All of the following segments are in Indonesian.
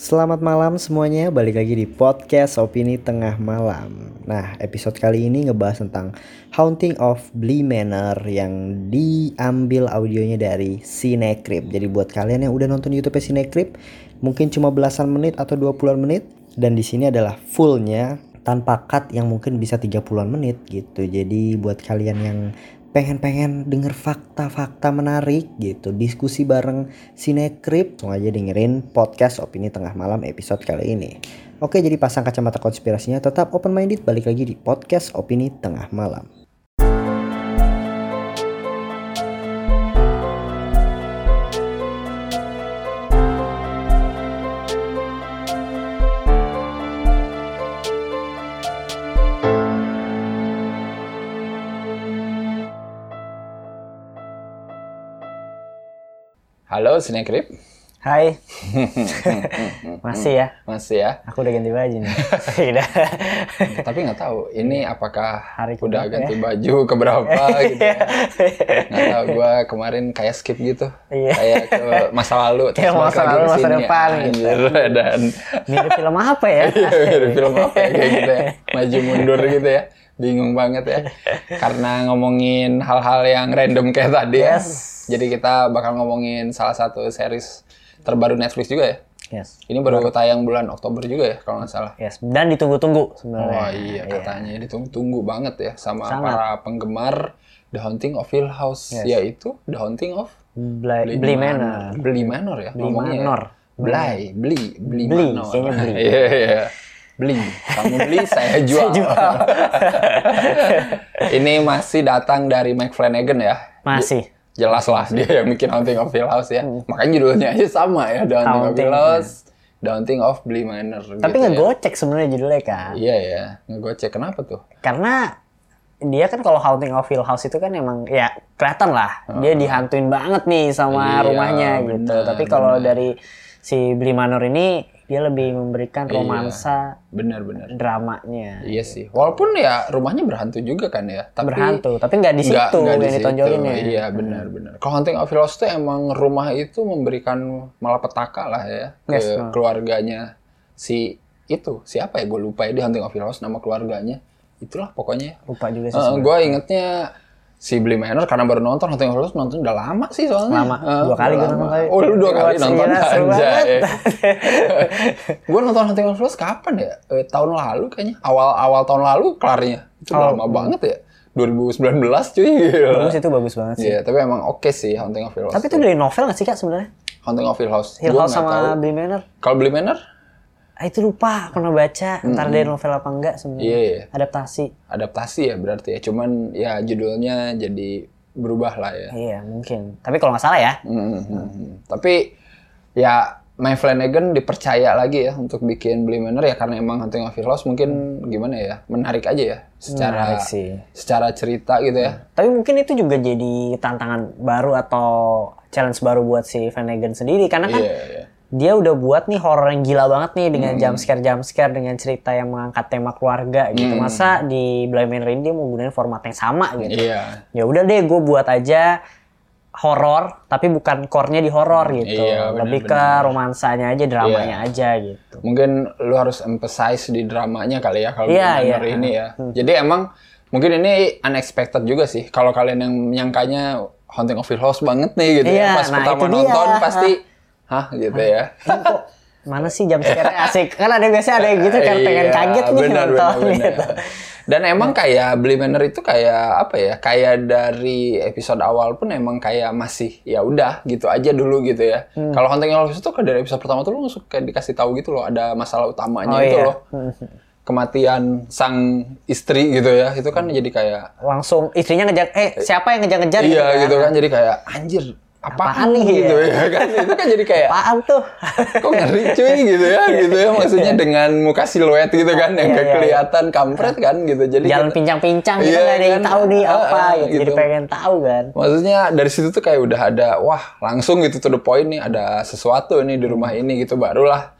Selamat malam semuanya, balik lagi di podcast Opini Tengah Malam. Nah, episode kali ini ngebahas tentang Haunting of Bly Manor yang diambil audionya dari Cinecrip. Jadi buat kalian yang udah nonton YouTube Cinecrip, mungkin cuma belasan menit atau 20-an menit dan di sini adalah fullnya tanpa cut yang mungkin bisa 30-an menit gitu. Jadi buat kalian yang pengen-pengen denger fakta-fakta menarik gitu. Diskusi bareng Sinekrip langsung aja dengerin podcast opini tengah malam episode kali ini. Oke jadi pasang kacamata konspirasinya. Tetap open minded balik lagi di podcast opini tengah malam Halo, Cinecrip. Hai masih ya Masih ya. aku udah ganti baju nih udah Tapi nggak tahu ini apakah Hari udah ganti baju keberapa gitu. ya. Nggak tahu gua kemarin kayak skip gitu. Iya. Kayak ke masa lalu Kayak balik masa lalu, ke masa depan gitu. Dan mirip film apa ya Iya, mirip film apa ya kayak gitu ya. Maju mundur gitu ya. Bingung banget ya. Karena ngomongin hal-hal yang random kayak tadi ya. Yes. Jadi kita bakal ngomongin salah satu series terbaru Netflix juga ya. yes Ini baru tayang bulan Oktober juga ya kalau nggak salah. yes dan ditunggu-tunggu sebenarnya Oh iya katanya ditunggu-tunggu banget ya sama Sangat. para penggemar The Haunting of Hill House Yes. yaitu The Haunting of Bly, Bly Manor Beli Manor ya Bly ngomongnya. ya. Manor. Blay, beli, beli Beli, Manor. beli. Iya, iya. Beli. Kamu beli, saya jual. Ini masih datang dari Mike Flanagan ya. masih Jelas lah dia yang bikin Haunting of Hill House ya. Makanya judulnya aja sama ya, The Haunting, of Hill House, The Haunting of Bly Manor. tapi gitu ya. ngegocek sebenarnya judulnya kan Iya ya, ngegocek. Kenapa tuh? karena dia kan kalau Haunting of Hill House itu kan emang ya kelihatan lah dia dihantuin banget nih sama Iya, rumahnya gitu. benar, Tapi kalau dari si Bly Manor ini dia lebih memberikan Iya. romansa Benar-benar. dramanya. Iya sih. Walaupun ya rumahnya berhantu juga kan ya. Tapi Berhantu, tapi nggak di situ di yang ditonjolin ya. Iya benar-benar. Kalau Haunting of Hill tuh emang rumah itu memberikan malapetaka lah ya ke Yes, no. keluarganya si itu siapa ya gue lupa ya di Haunting of Hill nama keluarganya itulah pokoknya. Lupa juga sih. Uh, gue ingetnya si Manor karena baru nonton Hill House nonton udah lama sih soalnya. Lama. Uh, Dua kali gua nonton kali. Oh lu dua kali nonton aja. gue nonton Hill House kapan ya? Eh, tahun lalu kayaknya. Awal-awal tahun lalu kelarnya. Itu Oh. lama banget ya. 2019 cuy. Gila. Bagus itu bagus banget sih. Iya, tapi emang oke sih Haunting of Hill House. Tapi itu dari novel nggak sih kak sebenarnya? Haunting of Hill House. Hill House sama tahu. Bly Manor? Kalau Bly Manor? Ah, itu lupa pernah baca. Ntar dari novel apa enggak sebenarnya? Iya, iya. Adaptasi. Adaptasi ya berarti ya. Cuman ya judulnya jadi berubah lah ya. Iya mungkin. Tapi kalau nggak salah ya. Hmm, hmm, hmm. Tapi ya Mike Flanagan dipercaya lagi ya untuk bikin Bly Manor ya karena emang Haunting of Hill House mungkin gimana ya menarik aja ya secara Menarik sih. secara cerita gitu ya. Tapi mungkin itu juga jadi tantangan baru atau challenge baru buat si Flanagan sendiri karena kan Iya, iya. Dia udah buat nih horor yang gila banget nih dengan jump scare jump scare dengan cerita yang mengangkat tema keluarga gitu. Masa di Bly Manor ini dia mau gunain format yang sama gitu. Iya. Ya udah deh gue buat aja horor tapi bukan core-nya di horor gitu. Iya, Lebih ke romansanya aja, dramanya aja gitu. Mungkin lu harus emphasize di dramanya kali ya kalau Iya, iya. ini ya. Jadi emang mungkin ini unexpected juga sih kalau kalian yang menyangkanya Haunting of Hill House banget nih gitu Iya, ya. Pas nah pertama itu dia. nonton pasti hah gitu ya. Ini kok mana sih jam scare asik kan ada biasanya ada yang gitu kan pengen Iya, kaget nih benar, nonton benar, gitu. Dan emang kayak Bly Manor itu kayak apa ya? Kayak dari episode awal pun emang kayak masih ya udah gitu aja dulu gitu ya. Hmm. Kalau Hill House itu kan dari episode pertama tuh lu langsung kayak dikasih tahu gitu loh ada masalah utamanya Oh, itu iya. loh. Kematian sang istri gitu ya. Itu kan jadi kayak Langsung istrinya ngejar eh siapa yang ngejar-ngejar iya gitu kan jadi kayak anjir apaan, Apaan nih, gitu ya? ya kan itu kan jadi kayak Apaan tuh? kok ngeri cuy gitu ya gitu ya maksudnya dengan muka siluet gitu kan yang Iya, iya, kelihatan kampret kan gitu jadi Jalan pincang-pincang gitu Iya, nggak ada yang kan? tahu nih Ah, apa ah, gitu. Jadi gitu. pengen tahu kan. maksudnya dari situ tuh kayak udah ada wah langsung gitu to the point nih ada sesuatu nih di rumah ini gitu barulah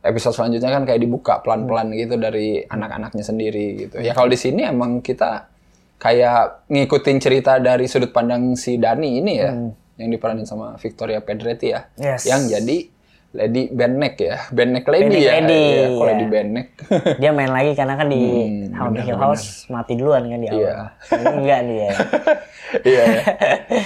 episode selanjutnya kan kayak dibuka pelan-pelan gitu dari anak-anaknya sendiri gitu ya kalau di sini emang kita kayak ngikutin cerita dari sudut pandang si Dani ini ya yang diperanin sama Victoria Pedretti ya Yes. yang jadi Lady Bennek ya, Bennek Lady Bennek ya. Lady, Iya, kalau iya. Lady Bennek. Dia main lagi karena kan di Hmm, Haunting Hill House mati duluan kan di awal. Iya. Ini enggak dia. Iya. ya.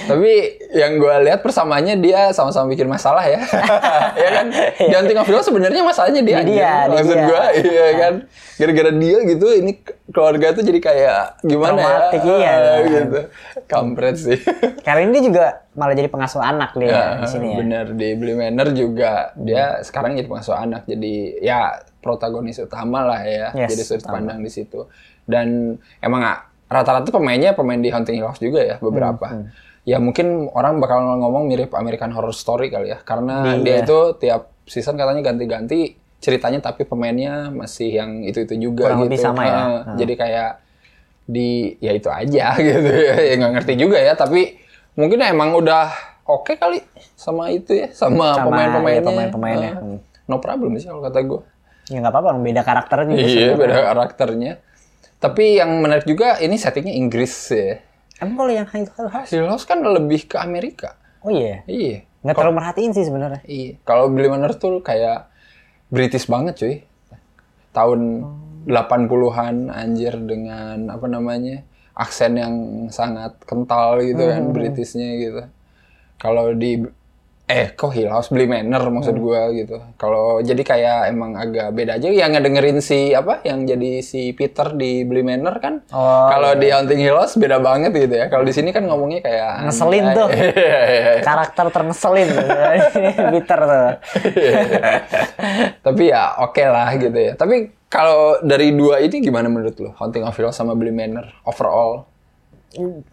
Tapi yang gue lihat persamaannya dia sama-sama bikin masalah ya. ya kan? Di Haunting of Hill sebenarnya masalahnya dia. Di dia, aja. Maksud dia. gue, iya kan? Gara-gara dia gitu, ini keluarga tuh jadi kayak gimana Traumatik, ya? iya. Ah, gitu. Kampret sih. Karena ini dia juga malah jadi pengasuh anak dia Ya, di sini ya. Bener. Di Beli Manor juga dia sekarang jadi pengasuh anak. Jadi ya protagonis utama lah ya. Yes, jadi sudut pandang di situ. Dan emang ah, rata-rata pemainnya pemain di Haunting Hill House juga ya beberapa. Hmm, ya mungkin orang bakal ngomong mirip American Horror Story kali ya. Karena Iya. dia itu tiap season katanya ganti-ganti ceritanya tapi pemainnya masih yang itu-itu juga Kurang gitu. lebih sama ya? Hmm. jadi kayak di ya itu aja gitu ya. Ya nggak ngerti juga ya tapi mungkin emang udah oke kali sama itu ya sama, Sama, pemain-pemainnya iya, pemain-pemainnya. Hmm. no problem sih kalau kata gue Ya nggak apa-apa, beda karakternya juga. iya beda karakternya tapi yang menarik juga ini settingnya Inggris ya Emang kalau yang Hill House? Hill House kan lebih ke Amerika Oh iya. iya Nggak terlalu merhatiin sih sebenarnya. Iya. Kalau Manor tuh kayak British banget cuy. Tahun 80-an anjir dengan apa namanya? Aksen yang sangat kental gitu kan Britishnya gitu. Kalau di eh kok Hill House Billy Manor maksud gua gitu. Kalau jadi kayak emang agak beda aja yang ngedengerin si apa yang jadi si Peter di Billy Manor kan. Oh, Kalau di Haunting Hill House beda banget gitu ya. Kalau di sini kan ngomongnya kayak Ngeselin tuh. Iya, iya, iya. Karakter terngeselin. Bitter tuh. Tapi ya oke lah gitu ya. Tapi kalau dari dua ini gimana menurut lo? Haunting of Hill sama Billy Manor overall?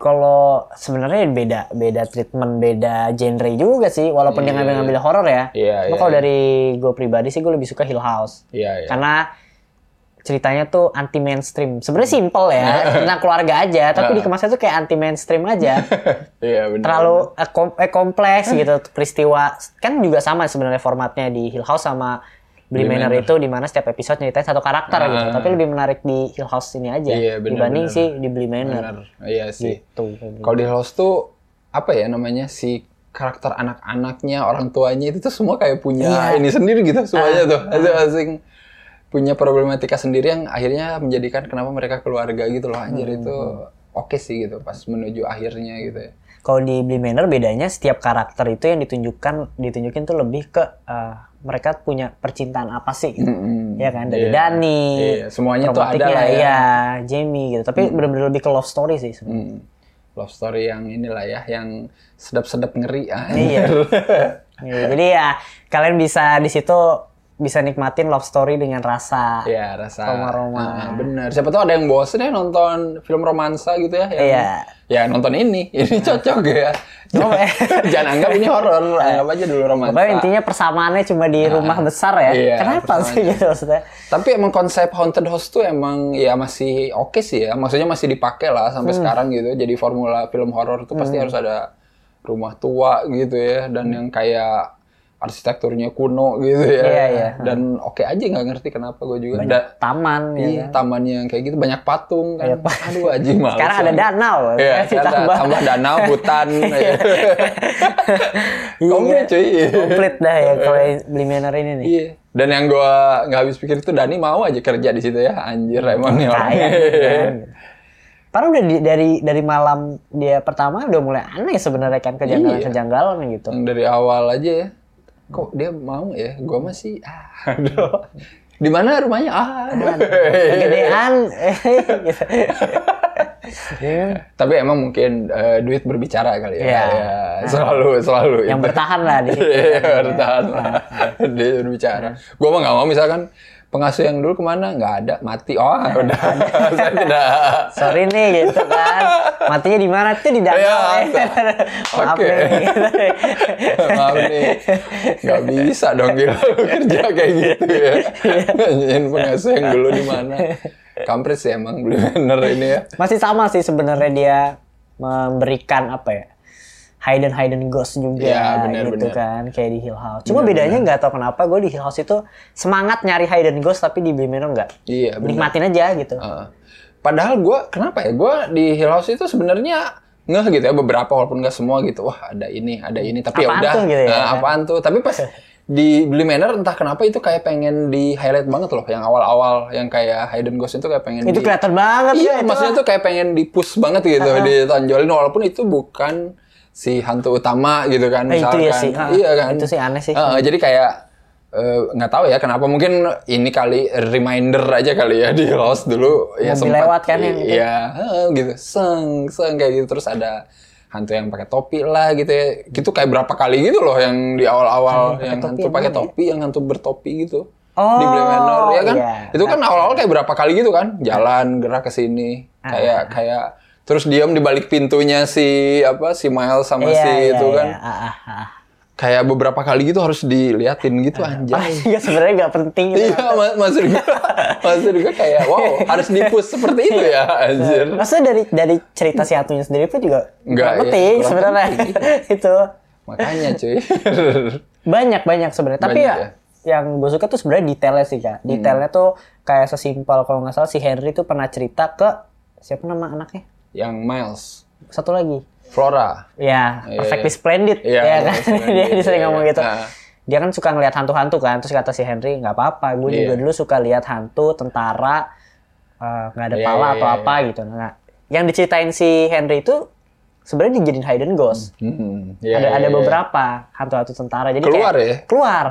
Kalau sebenarnya beda beda treatment, beda genre juga sih. Walaupun dia ngambil-ngambil horor ya. Iya, Cuma iya, kalau iya. dari gue pribadi sih gue lebih suka Hill House. Iya, iya. Karena ceritanya tuh anti mainstream. Sebenarnya simple ya, tentang keluarga aja, tapi dikemasnya tuh kayak anti mainstream aja. Iya benar. Terlalu eh, kom- eh, kompleks gitu peristiwa. Kan juga sama sebenarnya formatnya di Hill House sama Bly Manor Manor. itu di mana setiap episode nyeritain satu karakter Ah. gitu. Tapi lebih menarik di Hill House ini aja Iya, benar, dibanding benar. sih di Bly Manor. Iya sih. Gitu. Kalau di Hill House tuh apa ya namanya si karakter anak-anaknya, orang tuanya itu tuh semua kayak punya Iya. ini sendiri gitu semuanya Ah, tuh. Asing-asing punya problematika sendiri yang akhirnya menjadikan kenapa mereka keluarga gitu loh. Anjir Hmm, itu oke sih gitu pas menuju akhirnya gitu ya. Kalau di Bly Manor bedanya setiap karakter itu yang ditunjukkan ditunjukin tuh lebih ke eh, mereka punya percintaan apa sih gitu. Mm-mm. Ya kan dari Iya. Dani, Iya, semuanya tuh ada lah ya. Iya, Jamie gitu. Tapi benar-benar lebih ke love story sih sebenarnya. Hmm. Love story yang inilah ya, yang sedap-sedap ngeri. Ah, Iya. Iya, Jadi ya kalian bisa di situ bisa nikmatin love story dengan rasa. Iya, rasa. Roma-roma. Ah, bener. Siapa tahu ada yang bosen ya nonton film romansa gitu ya. yang- Iya. Ya nonton ini, ini cocok ya. Cuma- Jangan anggap ini horor, anggap aja dulu romansa. Pokoknya intinya persamaannya cuma di rumah besar ya. Iya, Kenapa sih gitu maksudnya? Tapi emang konsep haunted house tuh emang ya masih oke sih ya. Maksudnya masih dipakai lah sampai Hmm. sekarang gitu. Jadi formula film horor tuh pasti harus ada rumah tua gitu ya dan yang kayak arsitekturnya kuno gitu ya. Iya, iya. Dan oke aja nggak ngerti kenapa gue juga. Banyak Da- taman ya. iya, taman yang kayak gitu banyak patung kan. Aduh aja malas. Sekarang ada danau. Iya, ada tambah. tambah danau, hutan. ya. Komplit cuy. Komplit dah ya kalau beli manor ini nih. Iya. Dan yang gua nggak habis pikir itu Dani mau aja kerja di situ ya. Anjir emang nih orang. Gitu kan. Padahal udah di- dari dari malam dia pertama udah mulai aneh sebenarnya kan kejanggalan Iya. kejanggalan gitu. Dari awal aja ya. Kok dia mau ya? Gua masih ah, aduh. Di mana rumahnya? Ah, aduh. Kegedean. gitu. Tapi emang mungkin eh, duit berbicara kali ya. Iya. Ya, selalu selalu Yang itu. bertahan lah di. Iya, bertahan lah. Dia berbicara. Gua mah nggak mau misalkan pengasuh yang dulu ke mana? Nggak ada, mati. Oh, udah. Saya tidak. Sorry nih gitu kan. Matinya di mana tuh di danau. Iya, ya. Maaf oke. nih. gitu. Maaf nih, nggak bisa dong gila lu kerja kayak gitu ya. Nanyain pengasuh yang dulu di mana. Kampret sih emang beli bener ini ya. Masih sama sih sebenarnya dia memberikan apa ya? Hidden hidden ghost juga Iya, benar, gitu benar. kan kayak di Hill House. Cuma bedanya nggak tahu kenapa gue di Hill House itu semangat nyari hidden ghost tapi di Bly Manor nggak. Iya, bener. Nikmatin aja gitu. Heeh. padahal gue, kenapa ya? Gue di Hill House itu sebenarnya ngeh gitu ya beberapa walaupun nggak semua gitu. Wah ada ini, ada ini. Tapi ya Apaan udah. tuh gitu ya? eh, apaan tuh? Tapi pas di Billy Manor entah kenapa itu kayak pengen di highlight banget loh yang awal-awal yang kayak Hidden Ghost itu kayak pengen Itu di- kelihatan banget Iya, ya, itu maksudnya tuh kayak pengen di-push banget gitu, ditonjolin walaupun itu bukan si hantu utama gitu kan Eh, itu misalkan. ya sih, ah. Iya kan. Itu sih aneh sih. Heeh, jadi kayak eh, nggak tahu ya kenapa mungkin ini kali reminder aja kali ya di Lost dulu ya Mobil sempat lewat kan yang itu. iya heeh, gitu seng seng kayak gitu terus ada hantu yang pakai topi lah gitu ya gitu kayak berapa kali gitu loh yang di awal-awal yang hantu yang pakai ya? topi yang hantu bertopi gitu Oh, di Blue Manor ya kan iya. itu kan awal-awal kayak berapa kali gitu kan jalan gerak ke sini Ah. kayak kayak terus diam di balik pintunya si apa si Miles sama Iya, si iya, itu iya. kan Ah, ah, ah. kayak beberapa kali gitu harus diliatin gitu anjay Padahal juga sebenarnya nggak penting gitu. Iya, ma- maksud gue, maksud gue kayak wow harus dipus seperti itu ya, anjir. Maksudnya dari dari cerita si hantunya sendiri pun juga Nggak, iya, penting sebenarnya itu Makanya cuy. banyak banyak sebenarnya. Tapi Banyak ya, ya. yang gue suka tuh sebenarnya detailnya sih kak. Detailnya tuh kayak sesimpel kalau nggak salah si Henry tuh pernah cerita ke siapa nama anaknya? Yang Miles, Satu lagi. Flora. Ya, Iya, perfectly iya. splendid. Iya, ya kan? splendid, dia, sering iya, ngomong iya. gitu. Ah. Dia kan suka ngelihat hantu-hantu kan. Terus kata si Henry, nggak apa-apa. Gue juga Iya. dulu suka lihat hantu, tentara, eh, nggak ada Iya, pala iya, atau iya, apa gitu. Nah, yang diceritain si Henry itu sebenarnya dijadiin hidden ghost. Hmm, iya, ada iya, ada iya. beberapa hantu-hantu tentara. Jadi Keluar kayak, ya? Keluar.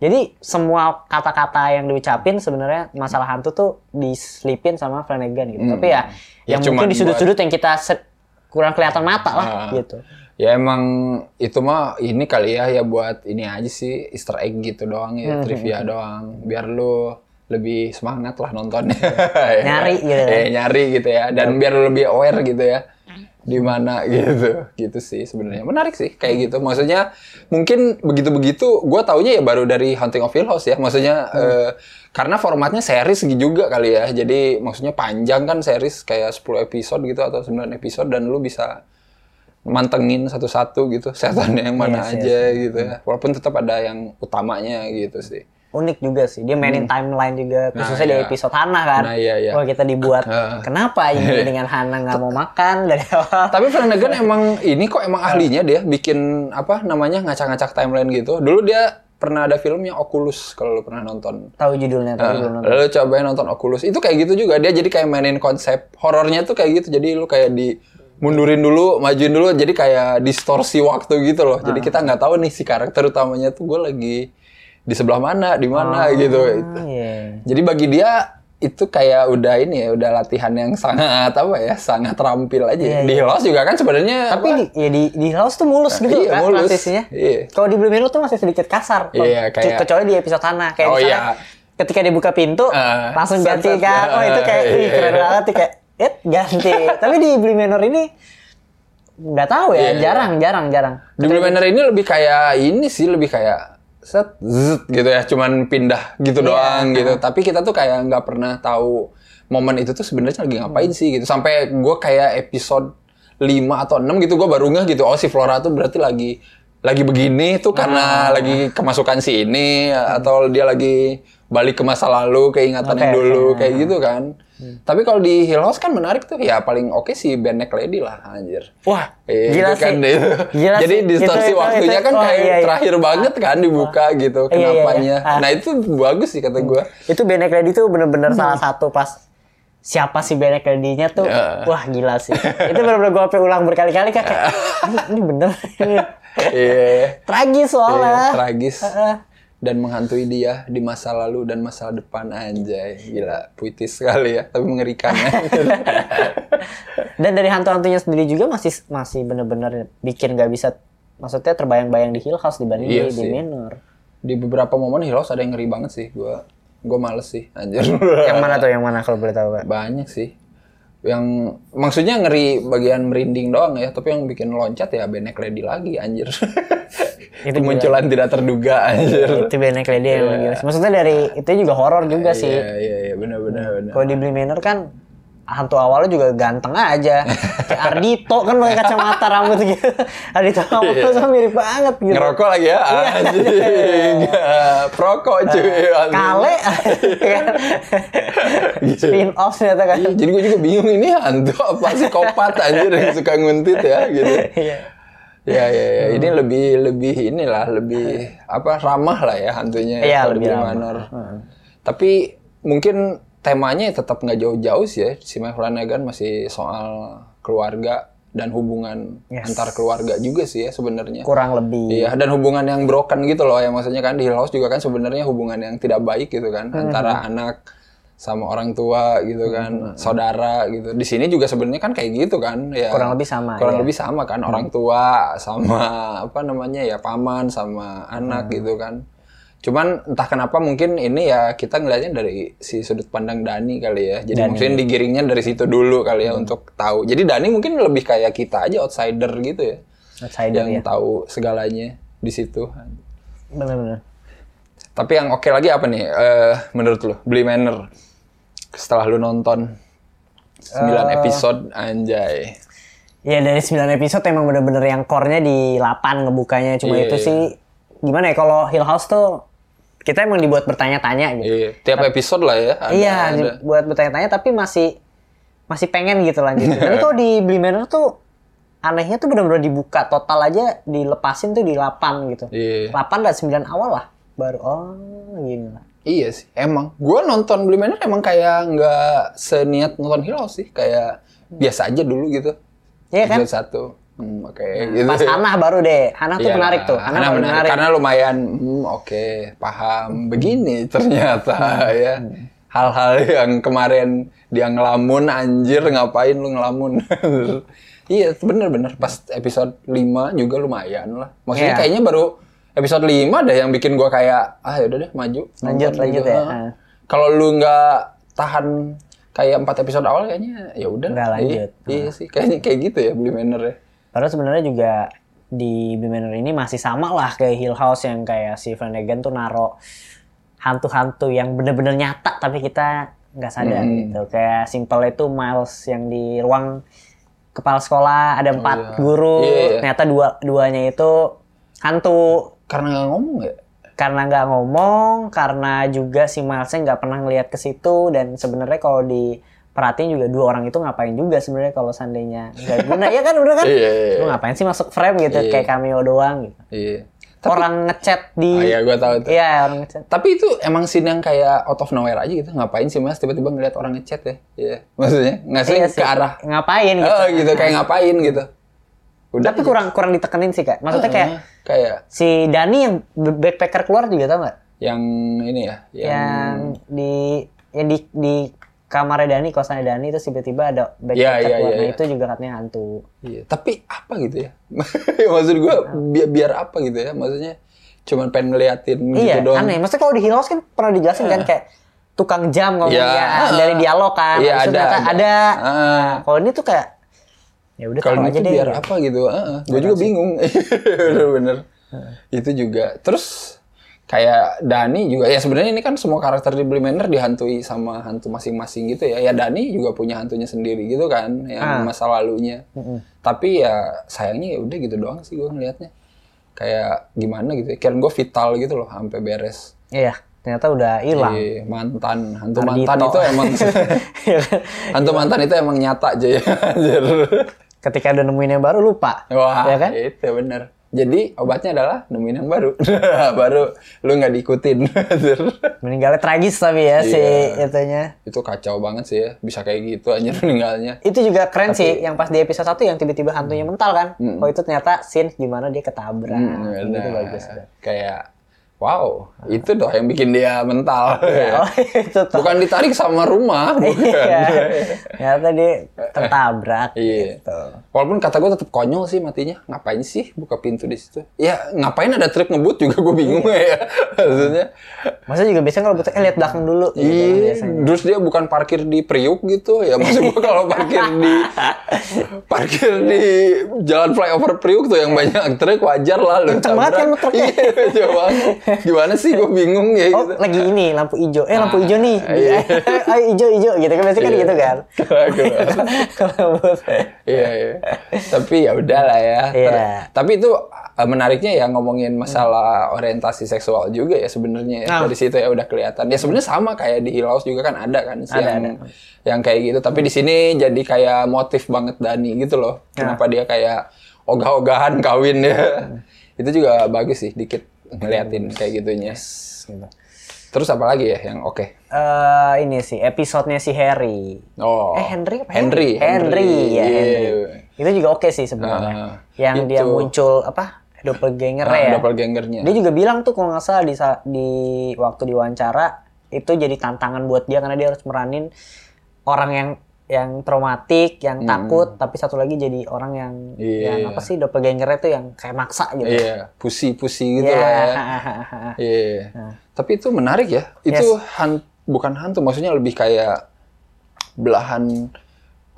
Jadi semua kata-kata yang diucapin sebenarnya masalah hantu tuh diselipin sama Flanagan gitu. Tapi ya, Ya yang mungkin di sudut-sudut yang kita kurang kelihatan mata lah Ah. gitu. Ya emang itu mah ini kali ya ya buat ini aja sih Easter egg gitu doang ya Hmm, trivia doang biar lu lebih semangat lah nontonnya Ya. Nyari gitu kan. Eh, nyari gitu ya dan biar lu lebih aware gitu ya di mana gitu. Gitu sih sebenarnya. Menarik sih kayak gitu. Maksudnya mungkin begitu begitu gue taunya ya baru dari Hunting of Hill House ya. Maksudnya eh, karena formatnya series juga kali ya. Jadi maksudnya panjang kan series kayak 10 episode gitu atau 9 episode dan lu bisa mantengin satu-satu gitu. Setannya yang mana Yes, yes. aja gitu ya. Walaupun tetap ada yang utamanya gitu sih Unik juga sih. Dia mainin timeline juga khususnya di iya. episode Hana kan. Nah, iya, iya. Wah, kita dibuat Ah. kenapa ini dengan Hana nggak mau makan dari awal. Tapi Flanagan emang ini kok emang ahlinya dia bikin apa namanya ngacak-ngacak timeline gitu. Dulu dia pernah ada filmnya Oculus kalau lu pernah nonton. Tahu judulnya tapi belum nonton. Lalu cobain nonton Oculus. Itu kayak gitu juga. Dia jadi kayak mainin konsep horornya tuh kayak gitu. Jadi lu kayak di mundurin dulu, majuin dulu. Jadi kayak distorsi waktu gitu loh. Jadi kita nggak tahu nih si karakter utamanya tuh gue lagi di sebelah mana, di mana gitu. Ah, iya. Jadi bagi dia itu kayak udah ini ya, udah latihan yang sangat apa ya, sangat terampil aja. Iya, di Lost juga kan sebenarnya Tapi apa, di, ya di, di house tuh mulus gitu Iya, kan mulus. transisinya. Iya. Kalau di Blue Mirror tuh masih sedikit kasar. Iya, kayak- Kecuali di episode Hana. Kayak Oh, misalnya iya. ketika dia buka pintu, Ah, langsung ganti kan. Oh itu kayak, ah, ih, iya. keren banget. Kayak, eh ganti. Tapi di Blue ini, nggak tahu ya. Iya, iya. jarang, jarang, jarang. di Blue Manor ini lebih kayak ini sih, lebih kayak set zet gitu ya, cuman pindah gitu Iya. doang gitu. Tapi kita tuh kayak nggak pernah tahu momen itu tuh sebenarnya lagi ngapain sih gitu. Sampai gue kayak episode 5 atau 6 gitu gue baru ngeh gitu. Oh si Flora tuh berarti lagi lagi begini tuh karena Ah. lagi kemasukan si ini atau dia lagi balik ke masa lalu keingatan yang Oke, dulu kayak gitu kan. Tapi kalau di Hill House kan menarik tuh ya paling oke si Ben Neck Lady lah anjir. Wah, Iya, gila itu kan sih. itu. Gila Jadi sih. distorsi Itu- itu- waktunya itu- kan oh, kayak iya, iya. terakhir banget kan dibuka gitu Iya, iya, iya. kenapanya. Ah. Nah itu bagus sih kata gua. Itu Benek Lady tuh bener-bener salah satu pas siapa sih Benek Lady-nya tuh Ya. wah gila sih itu bener-bener gue ulang berkali-kali kayak ini, ini bener Iya. tragis Iya, soalnya tragis Heeh. Dan menghantui dia di masa lalu dan masa depan anjay. Gila, puitis sekali ya, tapi mengerikan ya. dan dari hantu-hantunya sendiri juga masih masih bener-bener bikin gak bisa maksudnya terbayang-bayang di Hill House dibanding Iya di, di. Manor di beberapa momen Hill House ada yang ngeri banget sih. Gua gua males sih anjir. yang mana tuh yang mana kalau boleh tahu Pak? Banyak sih. Yang maksudnya ngeri bagian merinding doang ya, tapi yang bikin loncat ya Benek Lady lagi anjir. Itu Kemunculan tidak terduga anjir. itu Benek Lady yang gila sih. maksudnya dari itu juga horor juga sih Iya, iya, iya, benar benar benar. Kalau di Beli Manor kan hantu awalnya juga ganteng aja. Kayak Ardito kan pakai kacamata rambut gitu. Ardito awalnya sama mirip banget gitu. Ngerokok lagi ya, anjing. Prokok cuy. anjing. Kale. Spin off ternyata kan. Iya, jadi gue juga bingung ini hantu apa psikopat anjir yang suka nguntit ya gitu. Iya. Ya, ya, ya. Ini lebih lebih inilah lebih apa ramah lah ya hantunya Iya, lebih. Manor. Tapi mungkin temanya tetap nggak jauh-jauh sih ya. Si Mike Flanagan masih soal keluarga dan hubungan Yes. antar keluarga juga sih ya sebenarnya. Kurang lebih. Iya, dan hubungan yang broken gitu loh ya maksudnya kan di Hill House juga kan sebenarnya hubungan yang tidak baik gitu kan Hmm. antara anak sama orang tua gitu kan, saudara gitu. Di sini juga sebenarnya kan kayak gitu kan ya. Kurang lebih sama, Kurang ya. lebih sama kan orang tua sama apa namanya ya paman sama anak Hmm. gitu kan. Cuman entah kenapa mungkin ini ya kita ngelihatnya dari si sudut pandang Dani kali ya. Jadi mungkin digiringnya dari situ dulu kali Hmm. ya untuk tahu. Jadi Dani mungkin lebih kayak kita aja outsider gitu ya Outsider yang ya. tahu segalanya di situ. Bener-bener. Tapi yang oke lagi apa nih eh, menurut lu? Beli Manor. Setelah lu nonton 9 Eh. episode anjay. Ya dari 9 episode emang bener-bener yang core-nya di 8 ngebukanya. Cuma Iya, itu iya. sih gimana ya kalau Hill House tuh kita emang dibuat bertanya-tanya gitu. Iya, tiap episode lah ya. Ada, iya, ada. buat bertanya-tanya tapi masih masih pengen gitu lanjut. Tapi kalau di Manor tuh anehnya tuh bener-bener dibuka total aja dilepasin tuh di 8 gitu. Iya. 8 dan 9 awal lah baru oh gini lah. Iya sih, emang. Gua nonton Beli Manor emang kayak nggak seniat nonton House sih, kayak biasa aja dulu gitu. Iya kan? Episode satu. Hmm, oke, gitu. Pas Hannah baru deh. Hannah tuh Iya, menarik tuh. Hannah, paling menarik. menarik. Karena lumayan, hmm, oke, paham. Begini ternyata ya. Hal-hal yang kemarin dia ngelamun, anjir ngapain lu ngelamun. iya, bener-bener. Pas episode 5 juga lumayan lah. Maksudnya Iya. kayaknya baru episode 5 deh yang bikin gua kayak, ah yaudah deh maju. Lanjut, nonton lanjut gitu. ya. Ah. Kalau lu nggak tahan kayak empat episode awal kayaknya ya udah Nggak lah. lanjut. Iya, iya sih, kayaknya kayak gitu ya Beli Manor ya. Padahal sebenarnya juga di Manor ini masih sama lah kayak Hill House yang kayak si Flanagan tuh naro hantu-hantu yang bener-bener nyata tapi kita nggak sadar Hmm. gitu. Kayak simple itu Miles yang di ruang kepala sekolah ada empat iya. guru, Iya, iya. ternyata dua duanya itu hantu Karena nggak ngomong ya. karena nggak ngomong, karena juga si Milesnya nggak pernah ngelihat ke situ dan sebenarnya kalau diperhatiin juga dua orang itu ngapain juga sebenarnya kalau seandainya nggak guna ya kan bener kan? Iya, iya, iya. Lu ngapain sih masuk frame gitu Iya. kayak cameo doang gitu. Iya. orang ngechat di Oh iya, gua tahu tuh. Iya, orang ngechat. Tapi itu emang scene yang kayak out of nowhere aja gitu. Ngapain sih mas tiba-tiba ngeliat orang ngechat ya? Iya. Maksudnya ngasih Iya ke sih. arah. ngapain gitu. Oh gitu, kayak ngapain gitu. Udah. Tapi kurang kurang ditekenin sih, Kak. Maksudnya kayak Ah, kayak si Dani yang backpacker keluar juga tau nggak? yang ini ya, yang, Yang di yang di di kamarnya Dani, kosannya Dani terus tiba-tiba ada backpacker Iya, iya, keluar. iya, Nah, iya. itu juga katanya hantu. Iya, tapi apa gitu ya? Maksud gua biar, biar apa gitu ya? Maksudnya cuman pengen ngeliatin gitu iya, doang. aneh. Maksudnya kalau di Hill House kan pernah dijelasin kan kayak tukang jam ngomong Iya. ya, dari dialog kan. Iya, itu ada, ada. ada. Ah. Nah, kalau ini tuh kayak ya udah Kalau gitu aja deh. biar apa gitu? gue juga bingung. Bener-bener. Itu juga. Terus kayak Dani juga ya sebenarnya ini kan semua karakter di Bly Manor dihantui sama hantu masing-masing gitu ya. Ya Dani juga punya hantunya sendiri gitu kan, yang Ah. masa lalunya. Tapi ya sayangnya ya udah gitu doang sih gue ngelihatnya. Kayak gimana gitu ya. Kirain gue vital gitu loh sampai beres. Iya, ternyata udah hilang. Iya, mantan, hantu Ardhito. mantan itu emang hantu mantan itu emang nyata aja ya. Ketika udah nemuin yang baru lupa. Wah, Ya kan? itu bener. Jadi obatnya adalah nemuin yang baru. baru lu nggak diikutin. Meninggalnya tragis tapi ya si Iya. itunya. itu kacau banget sih ya. Bisa kayak gitu anjir meninggalnya. Itu juga keren sih yang pas di episode 1 yang tiba-tiba hantunya mental kan. Oh itu ternyata scene gimana dia ketabrak. Hmm, itu bener. bagus. Kayak wow, itu doh yang bikin dia mental. Itu tuh. Bukan ditarik sama rumah, bukan. Iya. Ternyata dia tertabrak. Iya. Gitu. Walaupun kata gue tetap konyol sih matinya. Ngapain sih buka pintu di situ? Ya ngapain ada trip ngebut juga gue bingung ya. Maksudnya. Maksudnya juga biasanya kalau butuh eh lihat belakang dulu gitu Iya, biasanya. terus dia bukan parkir di Priuk gitu ya. Maksud gua kalau parkir di parkir di jalan flyover Priuk tuh yang banyak truk wajar lah lu. Kenceng banget kan tabrak. truknya. Iya, coba. Gimana sih gua bingung ya Oh gitu. lagi ini lampu hijau. Eh lampu Ah, hijau nih. iya. Ayo hijau hijau gitu kan biasanya kan Iya. gitu kan. Kalau buat Iya, iya. Tapi ya udahlah ya. Iya. Ter- Tapi itu eh, menariknya ya ngomongin masalah orientasi seksual juga ya sebenarnya ya. Nah. Dari situ ya udah kelihatan. Ya sebenarnya sama kayak di House juga kan ada kan sih Ada, yang ada. yang kayak gitu. Tapi di sini jadi kayak motif banget Dani gitu loh. Ya. Kenapa dia kayak ogah-ogahan kawin ya. Itu juga bagus sih dikit ngeliatin kayak gitunya. Gitu. Terus apa lagi ya yang oke? Eh, ini sih episodenya si Harry. Oh. Eh Henry apa Henry. Henry, ya Iya. Henry. Itu juga oke sih sebenarnya. Ah, yang dia itu. muncul apa doppelganger Ah, ya. doppelgangernya. Dia juga bilang tuh kalau nggak salah di di waktu diwawancara itu jadi tantangan buat dia karena dia harus meranin orang yang yang traumatik, yang takut, tapi satu lagi jadi orang yang Hmm. Iya. yang apa sih doppelganger itu yang kayak maksa gitu. Iya, pusi-pusi gitu Iya. lah ya. Iya. Tapi itu menarik ya. Itu han- bukan hantu, maksudnya lebih kayak belahan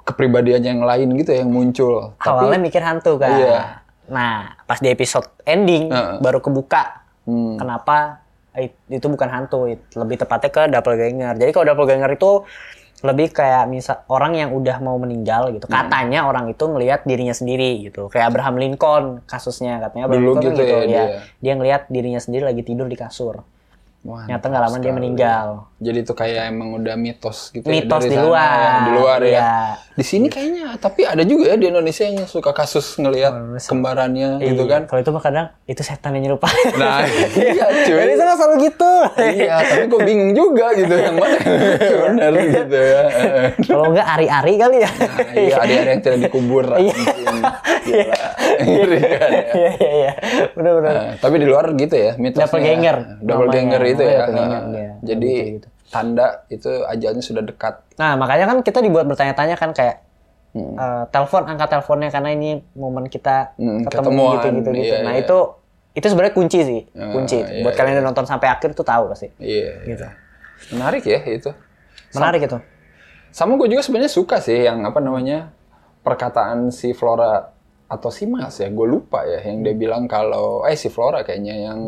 kepribadian yang lain gitu yang muncul. Awalnya mikir hantu kan. Iya. Nah, pas di episode ending Heeh. baru kebuka Hmm. kenapa it- itu bukan hantu, lebih tepatnya ke doppelganger. Jadi kalau doppelganger itu lebih kayak misal orang yang udah mau meninggal gitu. Hmm. Katanya orang itu ngelihat dirinya sendiri gitu. Kayak Abraham Lincoln kasusnya katanya Abraham Dulu Lincoln kan gitu ya dia. Dia ngelihat dirinya sendiri lagi tidur di kasur. Wah, Ternyata nggak lama dia meninggal. Jadi itu kayak emang udah mitos gitu Mitos ya di sana luar. ya, di luar ya. Iya. Di sini kayaknya tapi ada juga ya di Indonesia yang suka kasus ngelihat kembarannya gitu Iya. kan. Kalau itu mah kadang itu setan yang nyerupain. Nah, iya cuy. Jadi sana selalu gitu. Iya, tapi gue bingung juga gitu yang mana yang benar gitu ya. Kalau enggak ari-ari kali ya. Nah, iya, ada yang tidak dikubur. mungkin. Gila. Ngeri kan ya. Iya iya iya. Benar benar. Nah, tapi di luar gitu ya mitosnya. Doppelganger Doppelganger namanya. Itu Namanya ya. iya. Jadi Gitu, gitu. tanda itu ajalnya sudah dekat. Nah, makanya kan kita dibuat bertanya-tanya kan kayak Hmm. eh, telepon angkat teleponnya karena ini momen kita Hmm, ketemu ketemuan, gitu gitu gitu. iya, nah, iya. itu itu sebenarnya kunci sih. Ah, kunci. iya, Buat kalian yang nonton sampai akhir tuh tahu pasti. Iya. Gitu. Menarik ya itu. Menarik itu. Sama gue juga sebenarnya suka sih yang apa namanya perkataan si Flora atau si Mas ya, gue lupa ya yang dia bilang kalau eh si Flora kayaknya yang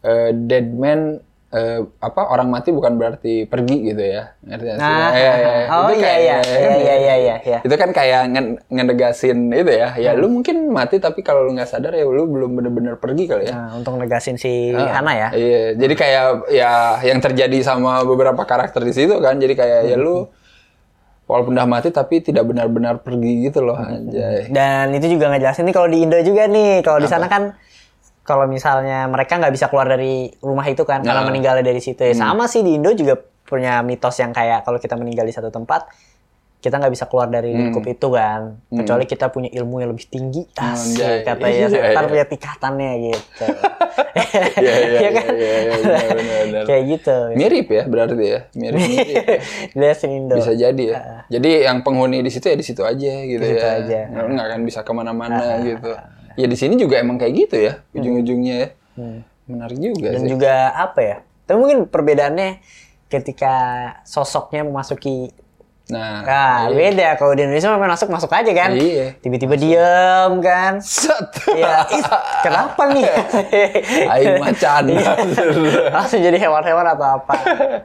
eh, dead man eh, apa orang mati bukan berarti pergi gitu ya. Ngerti nggak sih? Nah, Iya, iya, iya. oh Itu iya kayak- iya iya iya iya iya iya. Itu kan kayak nge- ngenegasin itu ya. Ya lu mungkin mati tapi kalau lu nggak sadar ya lu belum bener-bener pergi kali ya. Nah, untuk negasin si Ah, Hana ya. Iya, jadi kayak ya yang terjadi sama beberapa karakter di situ kan. Jadi kayak ya lu walaupun udah mati tapi tidak benar-benar pergi gitu loh anjay. Dan itu juga ngejelasin nih kalau di Indo juga nih. Kalau di sana kan kalau misalnya mereka nggak bisa keluar dari rumah itu kan karena Nah. meninggalnya dari situ ya. Sama sih di Indo juga punya mitos yang kayak kalau kita meninggal di satu tempat kita nggak bisa keluar dari lingkup itu kan kecuali kita punya ilmu yang lebih tinggi asik Anjay. katanya Iya, iya. punya tikatannya gitu Iya, iya, Iya kan? iya, iya, iya, benar, benar, benar. kayak gitu Mirip ya berarti ya, mirip-mirip. ya. Dia Indo Bisa jadi ya. Jadi yang penghuni di situ ya di situ aja gitu Di situ ya. aja. Nggak nggak akan bisa ke mana-mana gitu. Ya di sini juga emang kayak gitu ya ujung-ujungnya ya. Menarik juga dan sih. juga apa ya tapi mungkin perbedaannya ketika sosoknya memasuki Nah, Nah, beda kalau di Indonesia memang masuk masuk aja kan. Iya. Tiba-tiba diem kan. set. Iya, ih, kenapa nih? Aing macan. Langsung jadi hewan-hewan atau apa.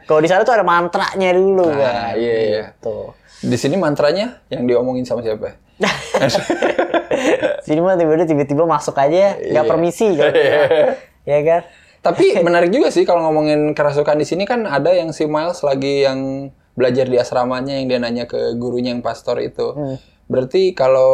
Kalau di sana tuh ada mantranya dulu Nah, kan. iya, iya. Tuh. Di sini mantranya yang diomongin sama siapa? Sini mah tiba-tiba tiba-tiba masuk aja, nggak Iya. permisi kan. ya kan? Tapi menarik juga sih kalau ngomongin kerasukan di sini kan ada yang si Miles lagi yang belajar di asramanya yang dia nanya ke gurunya yang pastor itu. Hmm. Berarti kalau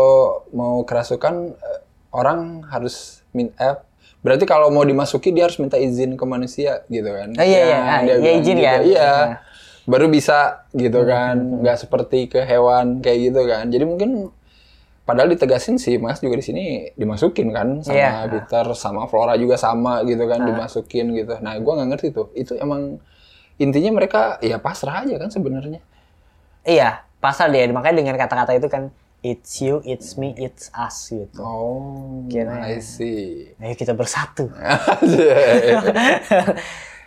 mau kerasukan eh, orang harus min eh, berarti kalau mau dimasuki dia harus minta izin ke manusia gitu kan. Oh, iya, iya. Ah, dia iya, bilang izin gitu. kan? Iya. Nah. Baru bisa gitu Hmm, kan. nggak seperti ke hewan kayak gitu kan. Jadi mungkin Padahal ditegasin sih Mas juga di sini dimasukin kan sama Iya. Peter sama Flora juga sama gitu kan dimasukin gitu. Nah, gua nggak ngerti tuh. Itu emang intinya mereka ya pasrah aja kan sebenarnya. Iya, pasal dia. Makanya dengan kata-kata itu kan, it's you, it's me, it's us gitu. Oh, Kira- I see. Ayo kita bersatu.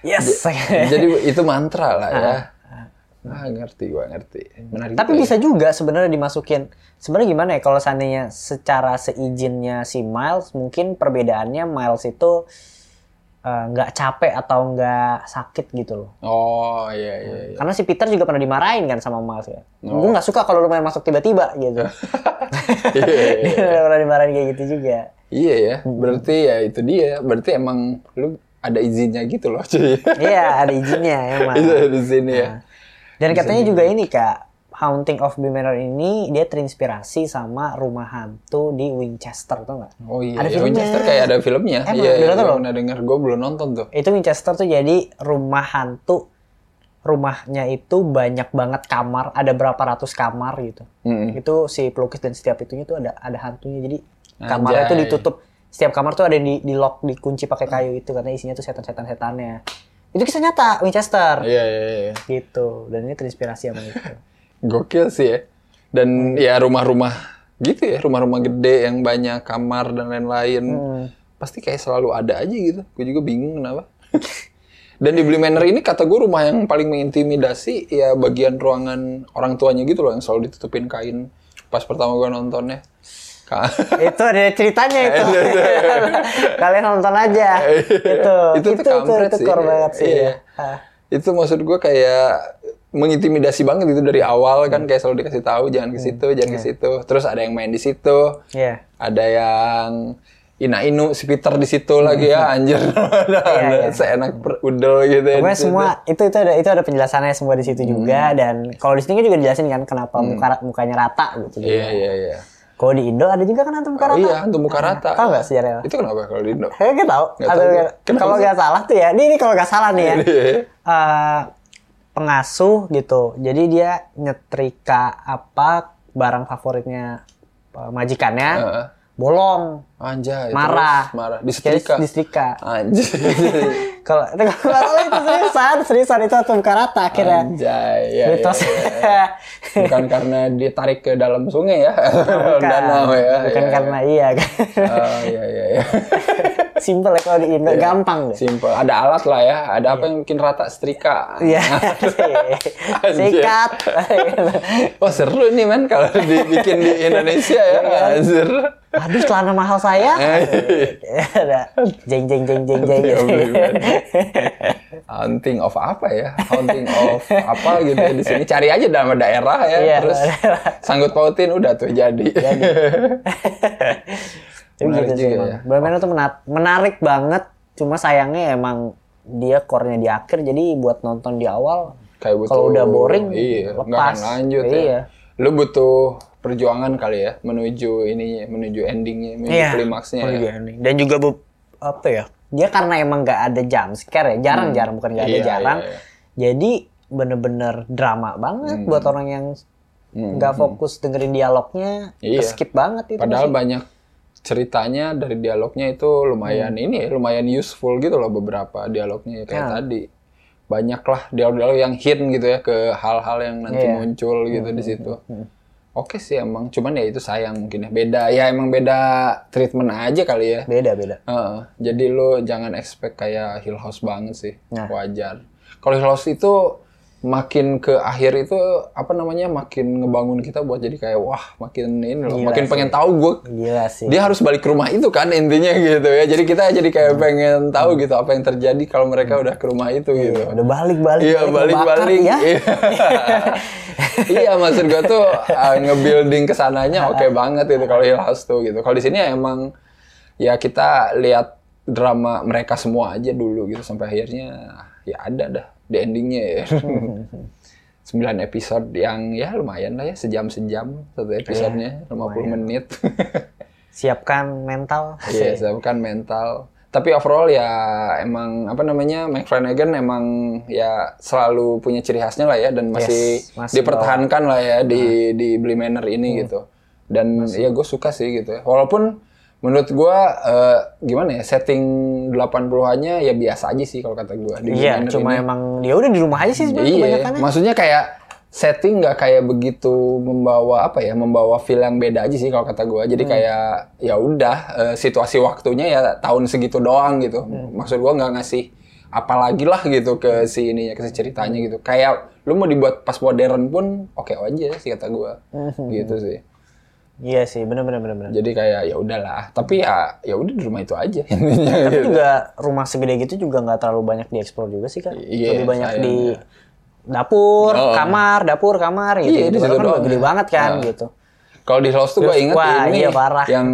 Yes. Jadi itu mantra lah ya. Ah, ngerti gua ngerti. Menarik Tapi ya. bisa juga sebenarnya dimasukin. Sebenarnya gimana ya kalau seandainya secara seizinnya si Miles, mungkin perbedaannya Miles itu eh, nggak capek atau nggak sakit gitu loh. Oh, iya iya iya. Karena si Peter juga pernah dimarahin kan sama Miles ya. Oh. Gue nggak suka kalau lu main masuk tiba-tiba gitu. Iya, iya, Dia pernah dimarahin kayak gitu juga. Iya ya, berarti ya itu dia. Berarti emang lu ada izinnya gitu loh, cuy. Iya, ada izinnya emang. Itu di sini ya. Dan katanya juga ini kak Haunting of Bly Manor ini dia terinspirasi sama rumah hantu di Winchester tuh nggak? Oh iya, Ada ya, filmnya. Winchester kayak ada filmnya. Emang, Iya, iya, nonton gue pernah denger. Gue belum nonton tuh. Itu Winchester tuh jadi rumah hantu. Rumahnya itu banyak banget kamar, ada berapa ratus kamar gitu. Mm-mm. Itu si pelukis dan setiap itunya tuh ada ada hantunya. Jadi kamarnya tuh Anjay. ditutup. Setiap kamar tuh ada di, di lock, dikunci pakai kayu itu karena isinya tuh setan-setan setannya. Itu kisah nyata Winchester Iya, iya, iya. gitu. Dan ini terinspirasi sama itu. Gokil sih ya. Dan ya rumah-rumah gitu ya, rumah-rumah gede yang banyak kamar dan lain-lain. Hmm. Pasti kayak selalu ada aja gitu. Gue juga bingung kenapa. dan di Bly Manor ini kata gue rumah yang paling mengintimidasi ya bagian ruangan orang tuanya gitu loh yang selalu ditutupin kain pas pertama gue nontonnya. Itu ada ceritanya itu. Kalian nonton aja. itu. itu kampret itu sih. core banget sih. Iya. ya. Ah. itu maksud gue kayak mengintimidasi banget itu dari awal kan kayak selalu dikasih tahu jangan ke situ, jangan ke situ. Terus ada yang main di situ, Iya. ada yang Ina Inu si Peter di situ lagi ya anjir. ada, ada iya. seenak udel gitu ya. Pokoknya situ. semua itu itu ada itu ada penjelasannya semua di situ juga Hmm. dan kalau di sini juga dijelasin kan kenapa muka mukanya rata gitu. Iya iya iya. Kalau di Indo ada juga kan hantu muka Oh iya, untuk muka rata. Tahu nggak sejarahnya? Itu kenapa kalau di Indo? Kayaknya gue tahu. Nggak kalau nggak salah tuh ya. Ini, ini kalau nggak salah nih ya. Eh, pengasuh gitu. Jadi dia nyetrika apa barang favoritnya eh, majikannya Heeh. Bolong. Anjay. Marah. terus marah. Jadi disetrika. Anjir. Kalau kalau itu seriusan, seriusan itu hantu muka rata akhirnya. Anjay. Ya, Mitos. ya, ya. Bukan karena ditarik ke dalam sungai ya. Bukan. Danau ya. Bukan ya. karena iya kan. Oh iya iya iya. Simple ya kalau di Indo, gampang deh. Simple. Ada alat lah ya. Ada apa yang bikin rata setrika. Iya. Sikat. Wah seru nih men kalau dibikin di Indonesia ya. Iya Anjir. Aduh, celana mahal saya. Ada jeng jeng jeng jeng jeng. Iya, bener. Hunting of apa ya? Hunting of apa gitu ya di sini. Cari aja nama daerah ya. Iya, terus daerah. sanggut pautin udah tuh jadi. Tapi Menarik gitu sih juga emang. ya. Benar-benar tuh menarik, menarik banget. Cuma sayangnya emang dia core-nya di akhir jadi buat nonton di awal Kayak Kalau udah boring, iya, lepas. akan lanjut Iya. ya. Lu butuh perjuangan kali ya menuju ini menuju endingnya, menuju Iya. klimaksnya ya. iya. Dan juga bu- apa ya? Dia karena emang nggak ada jump scare ya, jarang-jarang bukan nggak ada Iya, jarang. iya, iya. Jadi bener-bener drama banget buat orang yang Hmm, nggak fokus dengerin dialognya, Iya. skip banget itu. Padahal masih. banyak ceritanya dari dialognya itu lumayan Hmm. ini ya, lumayan useful gitu loh beberapa dialognya ya, kayak Ya. tadi. Banyak lah dialog-dialog yang hint gitu ya ke hal-hal yang nanti Iya. muncul gitu di situ. Oke sih emang, cuman ya itu sayang mungkin ya. Beda, ya emang beda treatment aja kali ya. beda beda. Heeh. jadi lo jangan expect kayak Hill House banget sih, Nah. wajar. Kalau Hill House itu makin ke akhir itu apa namanya makin ngebangun kita buat jadi kayak wah makin ini loh, Gila makin sih. pengen tahu gue Gila sih. dia harus balik ke rumah itu kan intinya gitu ya. Jadi kita jadi kayak pengen tahu gitu apa yang terjadi kalau mereka udah ke rumah itu gitu. Udah balik balik. Iya balik balik. ya. Iya. iya maksud gue tuh uh, nge-building ke sananya oke banget itu kalau Hill House tuh gitu. Kalau di sini ya emang ya kita lihat drama mereka semua aja dulu gitu sampai akhirnya ya ada dah di endingnya ya. 9 episode yang ya lumayan lah ya sejam-sejam satu episodenya 50 menit. Siapkan mental. Iya, siapkan mental. Tapi overall ya emang apa namanya Mike Flanagan emang ya selalu punya ciri khasnya lah ya dan masih, Yes, masih dipertahankan lah ya di di Bly Manor ini gitu. Dan ya gue suka sih gitu ya. Walaupun menurut gue eh, gimana ya setting 80-annya ya biasa aja sih kalau kata Bly Iya, cuma ini. emang dia udah di rumah aja sih sebenarnya Iya, maksudnya kayak setting nggak kayak begitu membawa apa ya, membawa feel yang beda aja sih kalau kata. Hmm. Jadi kayak ya udah eh, situasi waktunya ya tahun segitu doang gitu. Hmm. Maksud gue nggak ngasih apalagi lah gitu ke si ininya, ke si ceritanya gitu. Kayak lu mau dibuat pas modern pun oke aja sih kata gue. Hmm. Gitu sih. Iya sih, bener bener bener. bener. Jadi kayak ya udahlah. Tapi ya ya udah di rumah itu aja. Tapi gitu. juga rumah segede gitu juga nggak terlalu banyak dieksplor juga sih kan. Iya, Lebih banyak di sayangnya. dapur, Oh. kamar, dapur, kamar gitu. Iya, situ kan doang gede ya. banget kan Nah. gitu. Kalau di House tuh gue inget wah, ini iya, parah. yang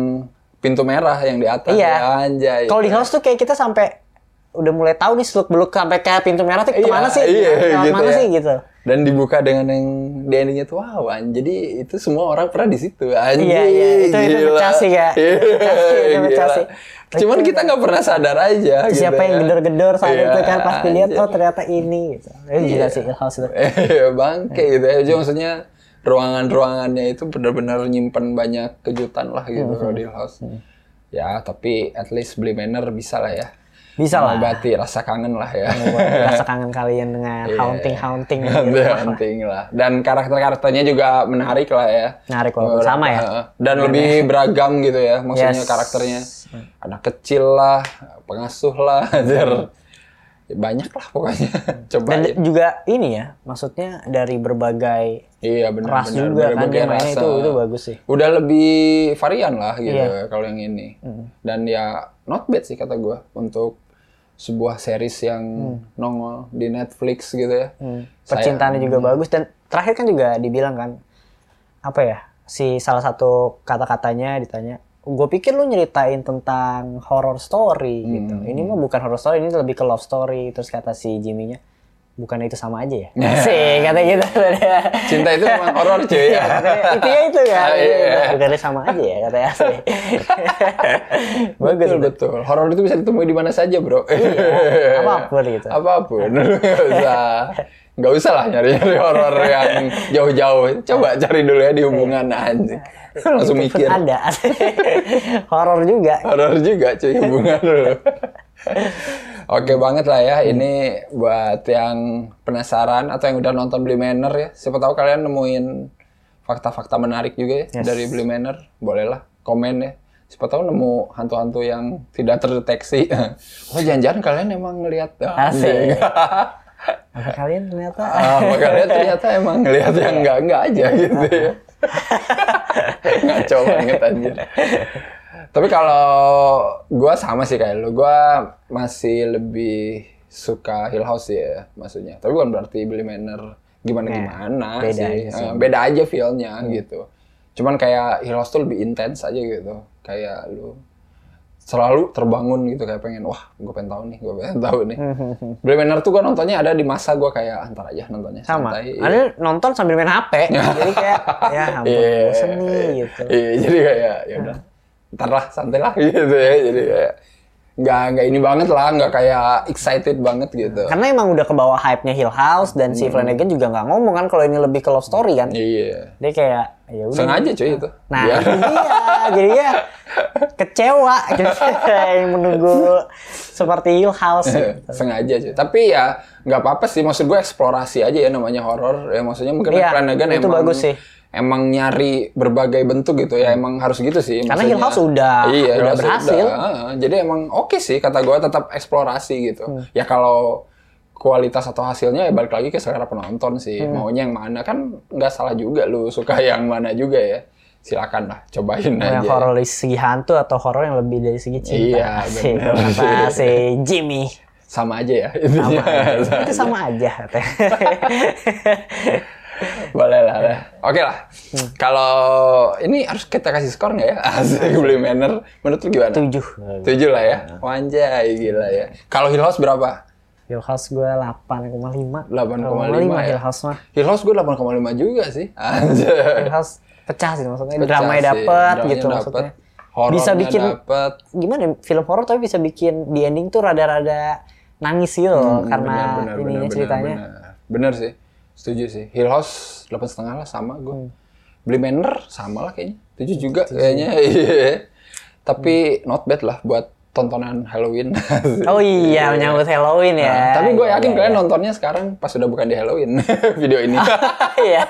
pintu merah yang di atas Iya. ya, anjay. Kalau di house tuh kayak kita sampai udah mulai tahu nih seluk beluk sampai kayak pintu merah tuh Iya, ke mana sih? iya, Lewat gitu mana ya. sih gitu? Dan dibuka dengan yang di endingnya tuh wow, jadi itu semua orang pernah di situ. Anjing, Iya, iya, itu- itu gila. pecah sih, Kak. Iya, itu pecah sih. Cuman kita nggak pernah sadar aja. gitu Siapa yang ya. gedor-gedor saat Iya, itu kan pas dilihat anjing. oh ternyata ini gitu. Itu gila sih Ilhaus itu. Iya bangke gitu ya. Jadi maksudnya ruangan-ruangannya itu benar-benar nyimpen banyak kejutan lah gitu Hmm. kalau di house. Ya tapi at least beli manner bisa lah ya. Bisa lah. Mengobati rasa kangen lah ya. Rasa kangen kalian dengan Iya. haunting-haunting Itu gitu. penting lah. Dan karakter-karakternya juga menarik lah ya. Menarik walaupun sama ya. Heeh. Dan lebih beragam gitu ya. Maksudnya Yes. karakternya. Anak kecil lah, pengasuh lah. Ya, banyak lah pokoknya. Coba Dan juga ini ya, maksudnya dari berbagai Iya benar ras benar. juga kan Berbagai dia mainnya rasa. itu itu bagus sih. Udah lebih varian lah gitu Iya. kalau yang ini. Dan ya not bad sih kata gua untuk sebuah series yang nongol di Netflix gitu ya. Hmm. Saya- Percintaannya juga bagus dan terakhir kan juga dibilang kan apa ya si salah satu kata-katanya ditanya gue pikir lu nyeritain tentang horror story gitu Hmm. ini mah bukan horror story ini lebih ke love story terus kata si Jimmy-nya bukan itu sama aja ya sih kata gitu Cinta itu memang horor cuy ya. Katanya, intinya itu ya Ah, iya. bukan sama aja ya katanya sih bagus betul betul. Horor itu bisa ditemui di mana saja, Bro. Iya, apa pun gitu. Apa pun. Usah. Nggak usah lah nyari-nyari horor yang jauh-jauh. Coba cari dulu ya di hubungan anjing. Langsung Itu mikir. ada horor juga Horor juga cuy hubungan dulu. Oke banget lah ya. Ini buat yang penasaran atau yang udah nonton Beli Manor ya. Siapa tahu kalian nemuin fakta-fakta menarik juga ya dari Beli Manor. Bolehlah komen ya. Siapa tahu nemu hantu-hantu yang tidak terdeteksi. Oh jangan-jangan kalian emang ngelihat. Asik. Apa kalian ternyata Ah, kalian ternyata emang ngelihat yang enggak-enggak aja gitu ya. Ngaco banget anjir. Tapi kalau gua sama sih kayak lu, gua masih lebih suka Hill House ya maksudnya. Tapi bukan berarti beli manner gimana-gimana beda sih. aja sih. Eh, beda aja feel-nya gitu. Cuman kayak Hill House tuh lebih intens aja gitu. Kayak lu selalu terbangun gitu kayak pengen wah gue pengen tahu nih gue pengen tahu nih Blade Manor tuh gue nontonnya ada di masa gue kayak antar aja nontonnya sama santai. ada nonton sambil main HP jadi kayak ya ampun Iya. bosen nih gitu Iya, jadi kayak ya udah. Ntar lah, santai lah gitu ya. Jadi kayak nggak nggak ini banget lah, nggak kayak excited banget gitu. karena emang udah ke bawah hype-nya Hill House dan si Flanagan juga nggak ngomong kan kalau ini lebih ke love story kan Iya. dia kayak ya udah Sengaja cuy itu. nah itu dia jadi ya kecewa gitu yang menunggu seperti Hill House gitu. sengaja cuy. Tapi ya nggak apa-apa sih. Maksud gue eksplorasi aja ya namanya horor. Ya maksudnya mungkin Iya, Flanagan itu emang bagus sih. Emang nyari berbagai bentuk gitu ya. Emang harus gitu sih. Karena maksudnya. Hill House udah- iya, udah berhasil. Ah, jadi emang oke sih kata gue tetap eksplorasi gitu. Hmm. Ya kalau kualitas atau hasilnya ya balik lagi ke selera penonton sih. Hmm. Maunya yang mana kan nggak salah juga lu suka yang mana juga ya. Silakan lah cobain Mau aja. yang horor dari segi hantu atau horor yang lebih dari segi cinta Iya, benar. kata si Jimmy Sama aja ya intinya. itu sama aja. Boleh lah. lah. Oke lah. Kalau ini harus kita kasih skor nggak ya? Asik beli manner. Menurut lu gimana? tujuh Tujuh lah ya. Wanjay gila ya. Kalau Hill House berapa? Hill House gue 8,5 8,5 ya. Hill House mah Hill House gue 8,5 juga sih. Anjay. Hill House pecah sih maksudnya Pecah dramanya sih. dapet Dramanya gitu dapet. maksudnya Horornya bisa bikin dapet. gimana ya, film horor tapi bisa bikin di ending tuh rada-rada nangis gitu loh karena Hmm, Bener, bener, ininya bener, ceritanya Bener, bener sih. Setuju sih. Hill House 8,5 lah sama gue. Beli Manor sama lah kayaknya. 7 juga kayaknya. Iya. Tapi not bad lah buat tontonan Halloween. oh iya menyambut Halloween ya Nah, tapi gue Iya, yakin iya, kalian iya. nontonnya sekarang pas sudah bukan di Halloween video ini. Iya,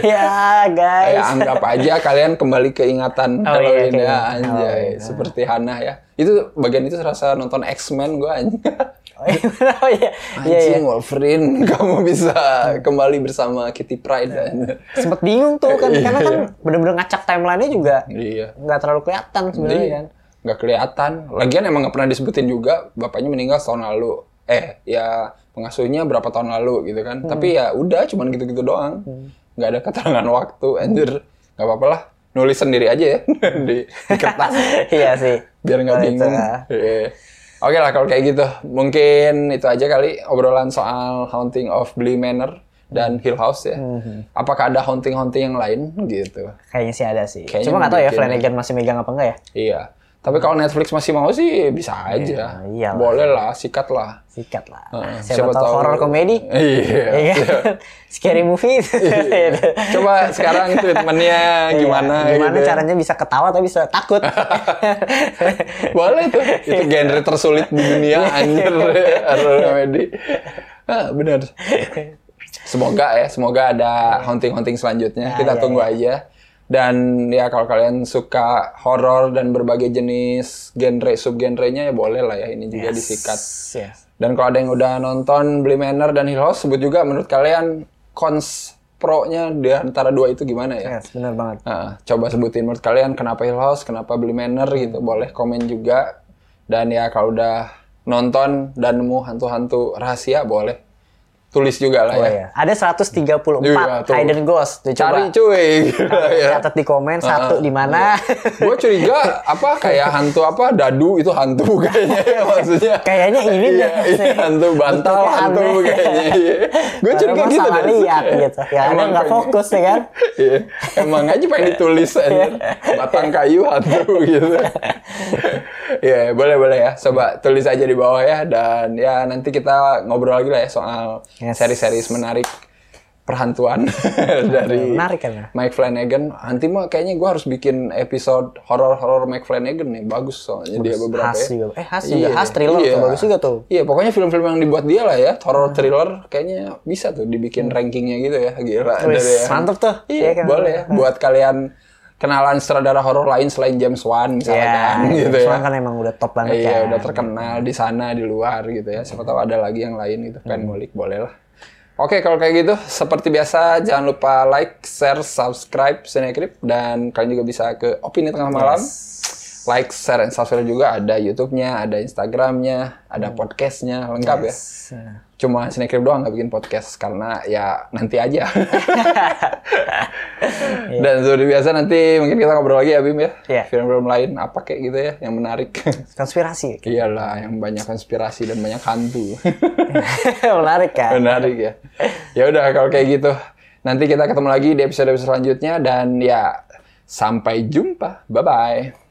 ya guys. Kayak anggap aja kalian kembali ke ingatan Oh, Halloween iya, ya, anjay. Halloween. Seperti Hana ya. Itu bagian itu serasa nonton X-Men gue anjing. Oh iya, oh, iya, iya, iya. Anjing Wolverine, kamu bisa kembali bersama Kitty Pryde. anjing. Sempet bingung tuh kan, karena kan bener-bener ngacak timelinenya juga Iya. nggak terlalu kelihatan sebenarnya kan. Nggak kelihatan. Lagian emang nggak pernah disebutin juga bapaknya meninggal tahun lalu. Eh, ya pengasuhnya berapa tahun lalu gitu kan. Hmm. Tapi ya udah cuman gitu-gitu doang. Nggak ada keterangan waktu, anjir. Nggak apa-apa lah. Nulis sendiri aja ya di, di kertas iya sih. biar nggak Oh, bingung. lah. Iya. Oke lah kalau kayak gitu. Mungkin itu aja kali obrolan soal Haunting of Bly Manor dan Hill House ya. Hmm. Apakah ada haunting-haunting yang lain gitu? Kayaknya sih ada sih. Kayaknya Cuma nggak tahu ya Flanagan masih megang apa enggak ya? Iya. Tapi kalau Netflix masih mau sih bisa aja. iyalah. Boleh lah, sikat lah. Sikat lah. Siapa, tahu horror komedi? Iya. Iya kan? Scary movie. Coba sekarang treatmentnya gimana? Iya. Gimana gitu ya. caranya bisa ketawa tapi bisa takut. Boleh tuh. Itu genre tersulit di dunia anjir horror komedi. Ah, benar. Semoga ya, semoga ada haunting-haunting selanjutnya. Ya, Kita ya, tunggu ya. aja. Dan ya kalau kalian suka horor dan berbagai jenis genre subgenrenya ya boleh lah ya ini juga disikat. Yes. Dan kalau ada yang udah nonton Bly Manor dan Hill House, sebut juga menurut kalian cons pro-nya di antara dua itu gimana ya? Yes, benar banget. Nah, coba sebutin menurut kalian kenapa Hill House, kenapa Bly Manor gitu. Boleh komen juga. Dan ya kalau udah nonton dan nemu hantu-hantu rahasia boleh tulis juga lah Oh ya. ya. Ada 134 Iya, hidden ghost. Tuh, Cari coba. cuy. Ya. Catat di komen satu di mana. Gue curiga apa kayak hantu apa dadu itu hantu kayaknya ya maksudnya. Kayaknya ini iya, deh. iya, hantu bantal hantu aneh. kayaknya. Iya. Gue curiga gitu deh. lihat gitu. Ya, Emang nggak fokus ya kan? Iya. Emang aja pengen ditulis aja. Batang kayu hantu gitu. Iya, boleh boleh ya. Coba tulis aja di bawah ya dan ya nanti kita ngobrol lagi lah ya soal Yes. seri-seri menarik perhantuan dari Menarik kan ya? Mike Flanagan. Nanti mah kayaknya gue harus bikin episode horor-horor Mike Flanagan nih. Bagus soalnya dia beberapa Khas ya. juga. Eh, khas juga. Khas thriller tuh, bagus juga tuh. Iya, pokoknya film-film yang dibuat dia lah ya, horror thriller kayaknya bisa tuh dibikin rankingnya gitu ya. Gila. Dari yang- mantep tuh. Iya, kan? boleh ya. Buat kalian kenalan sutradara horor lain selain James Wan misalnya Iya, kan, gitu Cuman ya. kan emang udah top banget Iya, kan. udah terkenal di sana, di luar gitu ya. Siapa tahu ada lagi yang lain gitu, pengen ngulik boleh lah. Oke, kalau kayak gitu, seperti biasa jangan lupa like, share, subscribe Cinecrip dan kalian juga bisa ke Opini Tengah Malam. Like, share, dan subscribe juga ada YouTube-nya, ada Instagram-nya, ada podcast-nya, lengkap ya. Cuma Cinecrip doang nggak bikin podcast karena ya nanti aja. Dan seperti biasa nanti mungkin kita ngobrol lagi ya Bim ya. Iya. Film-film lain apa kayak gitu ya yang menarik. Konspirasi. Iyalah yang banyak konspirasi dan banyak hantu. Menarik kan? menarik ya. Ya udah kalau kayak gitu. Nanti kita ketemu lagi di episode-episode selanjutnya dan ya sampai jumpa. Bye bye.